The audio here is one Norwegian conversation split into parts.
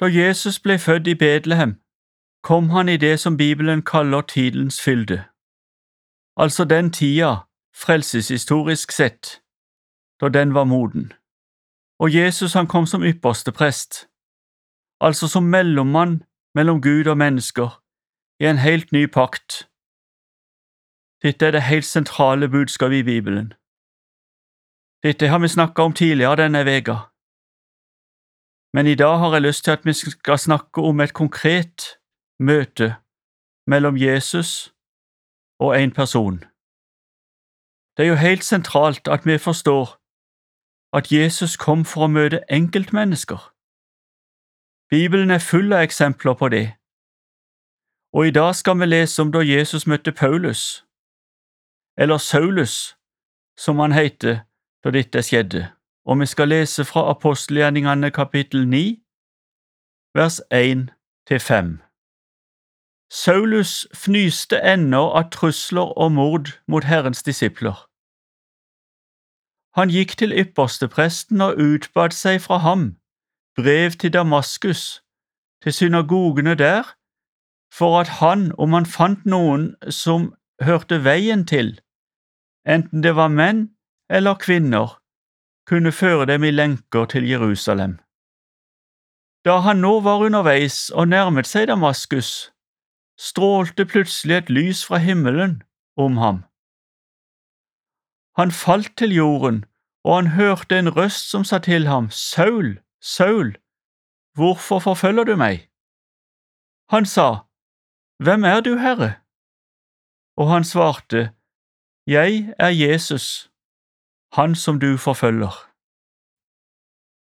Da Jesus ble født i Betlehem, kom han i det som Bibelen kaller tidens fylde, altså den tida, frelseshistorisk sett, da den var moden. Og Jesus han kom som ypperste prest, altså som mellommann mellom Gud og mennesker, i en helt ny pakt. Dette er det helt sentrale budskapet i Bibelen. Dette har vi snakket om tidligere denne veka. Men i dag har jeg lyst til at vi skal snakke om et konkret møte mellom Jesus og en person. Det er jo helt sentralt at vi forstår at Jesus kom for å møte enkeltmennesker. Bibelen er full av eksempler på det, og i dag skal vi lese om da Jesus møtte Paulus, eller Saulus, som han heter da dette skjedde, og vi skal lese fra apostelgjerningene kapittel 9, vers 1 til 5. Saulus fnyste ennå av trusler og mord mot Herrens disipler. Han gikk til ypperstepresten og utbad seg fra ham brev til Damaskus, til synagogene der, for at han, om han fant noen som hørte veien til, enten det var menn eller kvinner, kunne føre dem i lenker til Jerusalem. Da han nå var underveis og nærmet seg Damaskus, strålte plutselig et lys fra himmelen om ham. Han falt til jorden, og han hørte en røst som sa til ham, Saul, Saul, hvorfor forfølger du meg? Han sa, Hvem er du, Herre? Og han svarte, Jeg er Jesus, han som du forfølger.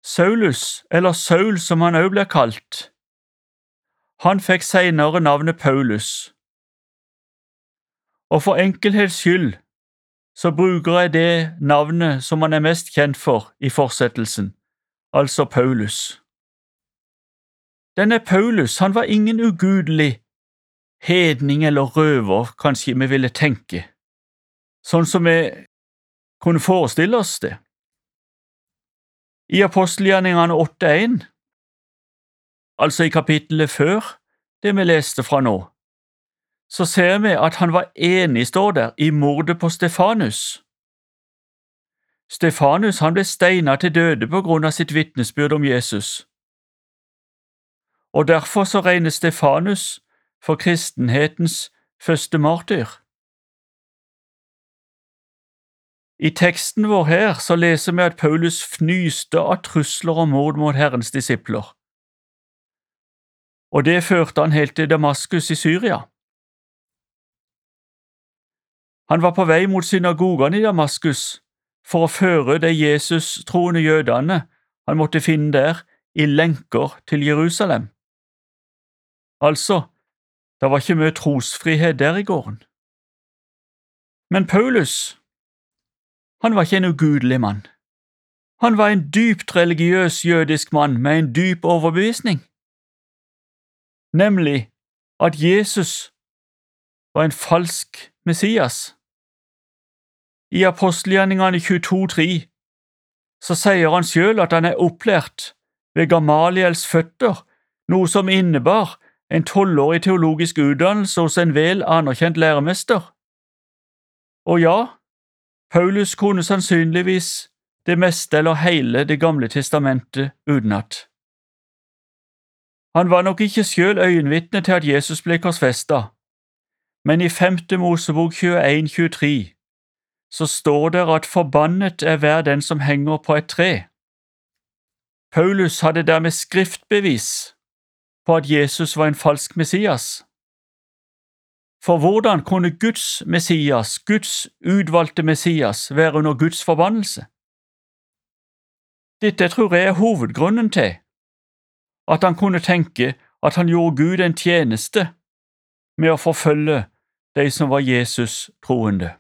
Saulus, eller Saul som han også blir kalt, han fikk senere navnet Paulus. Og for enkelhets skyld så bruker jeg det navnet som han er mest kjent for i fortsettelsen, altså Paulus. Denne Paulus han var ingen ugudelig hedning eller røver, kanskje vi ville tenke, sånn som vi kunne forestille oss det. I apostelgjerningene 8.1, altså i kapittelet før det vi leste fra nå, så ser vi at han var enig, står der, i mordet på Stefanus. Stefanus han ble steina til døde på grunn av sitt vitnesbyrd om Jesus, og derfor så regnes Stefanus for kristenhetens første martyr. I teksten vår her så leser vi at Paulus fnyste av trusler og mord mot Herrens disipler, og det førte han helt til Damaskus i Syria. Han var på vei mot synagogene i Damaskus for å føre de Jesus-troende jødene han måtte finne der, i lenker til Jerusalem. Altså, det var ikke mye trosfrihet der i gården. Men Paulus, han var ikke en ugudelig mann. Han var en dypt religiøs jødisk mann med en dyp overbevisning, nemlig at Jesus var en falsk Messias. I apostelgjerningene 22,3 så sier han sjøl at han er opplært ved Gamaliels føtter, noe som innebar en tolvårig teologisk utdannelse hos en vel anerkjent læremester. Og ja, Paulus kunne sannsynligvis det meste eller hele Det gamle testamentet utenat. Han var nok ikke sjøl øyenvitne til at Jesus ble korsfesta, men i femte Mosebok 21-23 så står det at forbannet er hver den som henger på et tre. Paulus hadde dermed skriftbevis på at Jesus var en falsk Messias. For hvordan kunne Guds Messias, Guds utvalgte Messias, være under Guds forbannelse? Dette tror jeg er hovedgrunnen til at han kunne tenke at han gjorde Gud en tjeneste med å forfølge de som var Jesus troende.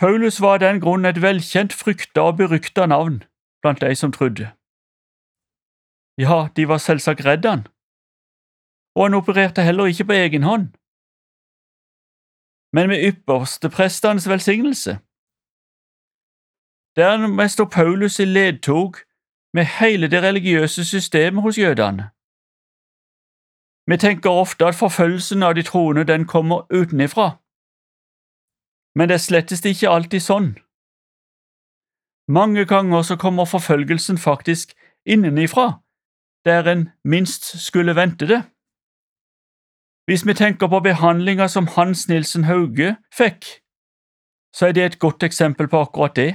Paulus var av den grunn et velkjent, frykta og berykta navn blant de som trodde. Ja, de var selvsagt redd han, og han opererte heller ikke på egen hånd, men med yppersteprestenes velsignelse. Dermed står Paulus i ledtog med hele det religiøse systemet hos jødene. Vi tenker ofte at forfølgelsen av de troende den kommer utenifra, men det er slettest ikke alltid sånn. Mange ganger så kommer forfølgelsen faktisk innenifra, der en minst skulle vente det. Hvis vi tenker på behandlinga som Hans Nilsen Hauge fikk, så er det et godt eksempel på akkurat det.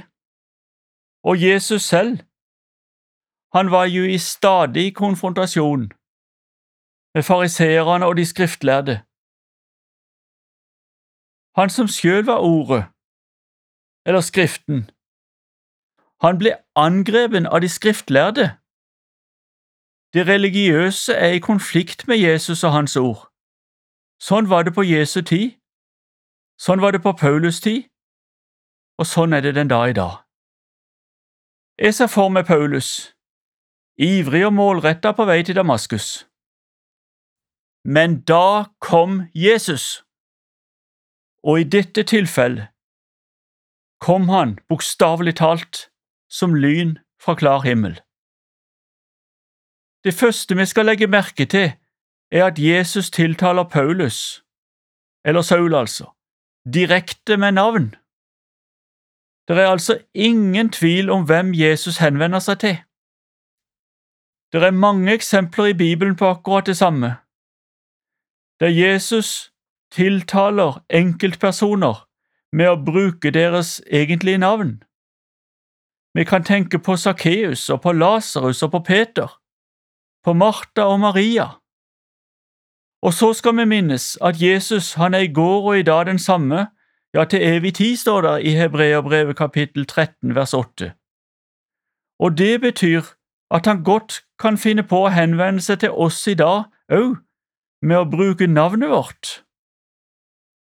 Og Jesus selv, han var jo i stadig konfrontasjon med fariseerne og de skriftlærde. Han som sjøl var Ordet, eller Skriften, han ble angrepen av de skriftlærde. De religiøse er i konflikt med Jesus og hans ord. Sånn var det på Jesu tid, sånn var det på Paulus tid, og sånn er det den dag i dag. Jeg ser for meg Paulus, ivrig og målretta på vei til Damaskus. Men da kom Jesus, og i dette tilfellet kom han bokstavelig talt som lyn fra klar himmel. Det første vi skal legge merke til, er at Jesus tiltaler Paulus, eller Saul altså, direkte med navn. Det er altså ingen tvil om hvem Jesus henvender seg til. Det er mange eksempler i Bibelen på akkurat det samme, der Jesus tiltaler enkeltpersoner med å bruke deres egentlige navn. Vi kan tenke på Sakkeus og på Lasarus og på Peter, på Martha og Maria. Og så skal vi minnes at Jesus han er i går og i dag den samme ja, til evig tid, står det i Hebreabrevet kapittel 13 vers 8. Og det betyr at han godt kan finne på å henvende seg til oss i dag òg, med å bruke navnet vårt.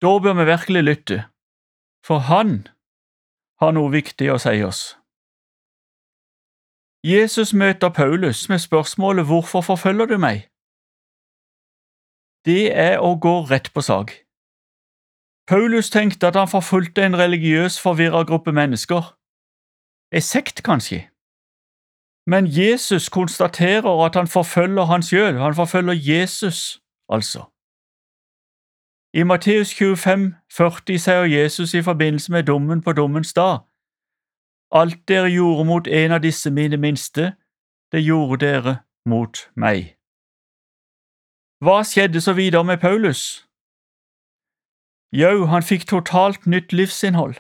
Da bør vi virkelig lytte, for han har noe viktig å si oss. Jesus møter Paulus med spørsmålet Hvorfor forfølger du meg? Det er å gå rett på sak. Paulus tenkte at han forfulgte en religiøs, forvirra gruppe mennesker. En sekt, kanskje? Men Jesus konstaterer at han forfølger han sjøl, han forfølger Jesus, altså. I Matteus 25, 40 sier Jesus i forbindelse med dommen på dommens dag, Alt dere gjorde mot en av disse mine minste, det gjorde dere mot meg. Hva skjedde så videre med Paulus? Jau, han fikk totalt nytt livsinnhold.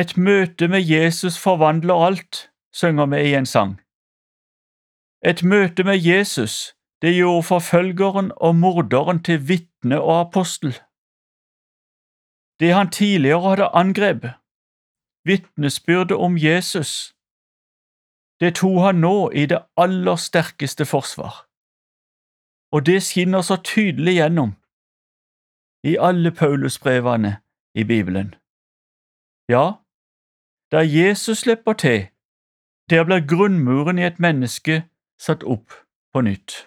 Et møte med Jesus forvandler alt, synger vi i en sang. Et møte med Jesus, det gjorde forfølgeren og morderen til vitne og apostel. Det han tidligere hadde angrepet, vitnesbyrdet om Jesus, det tok han nå i det aller sterkeste forsvar. Og det skinner så tydelig gjennom i alle Paulusbrevene i Bibelen. Ja, der Jesus slipper til, der blir grunnmuren i et menneske satt opp på nytt.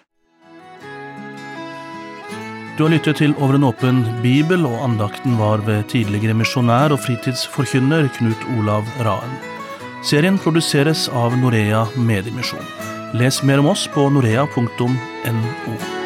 Du har lyttet til Over en åpen bibel, og andakten var ved tidligere misjonær og fritidsforkynner Knut Olav Raen. Serien produseres av Norea Mediemisjon. Les mer om oss på norea.no.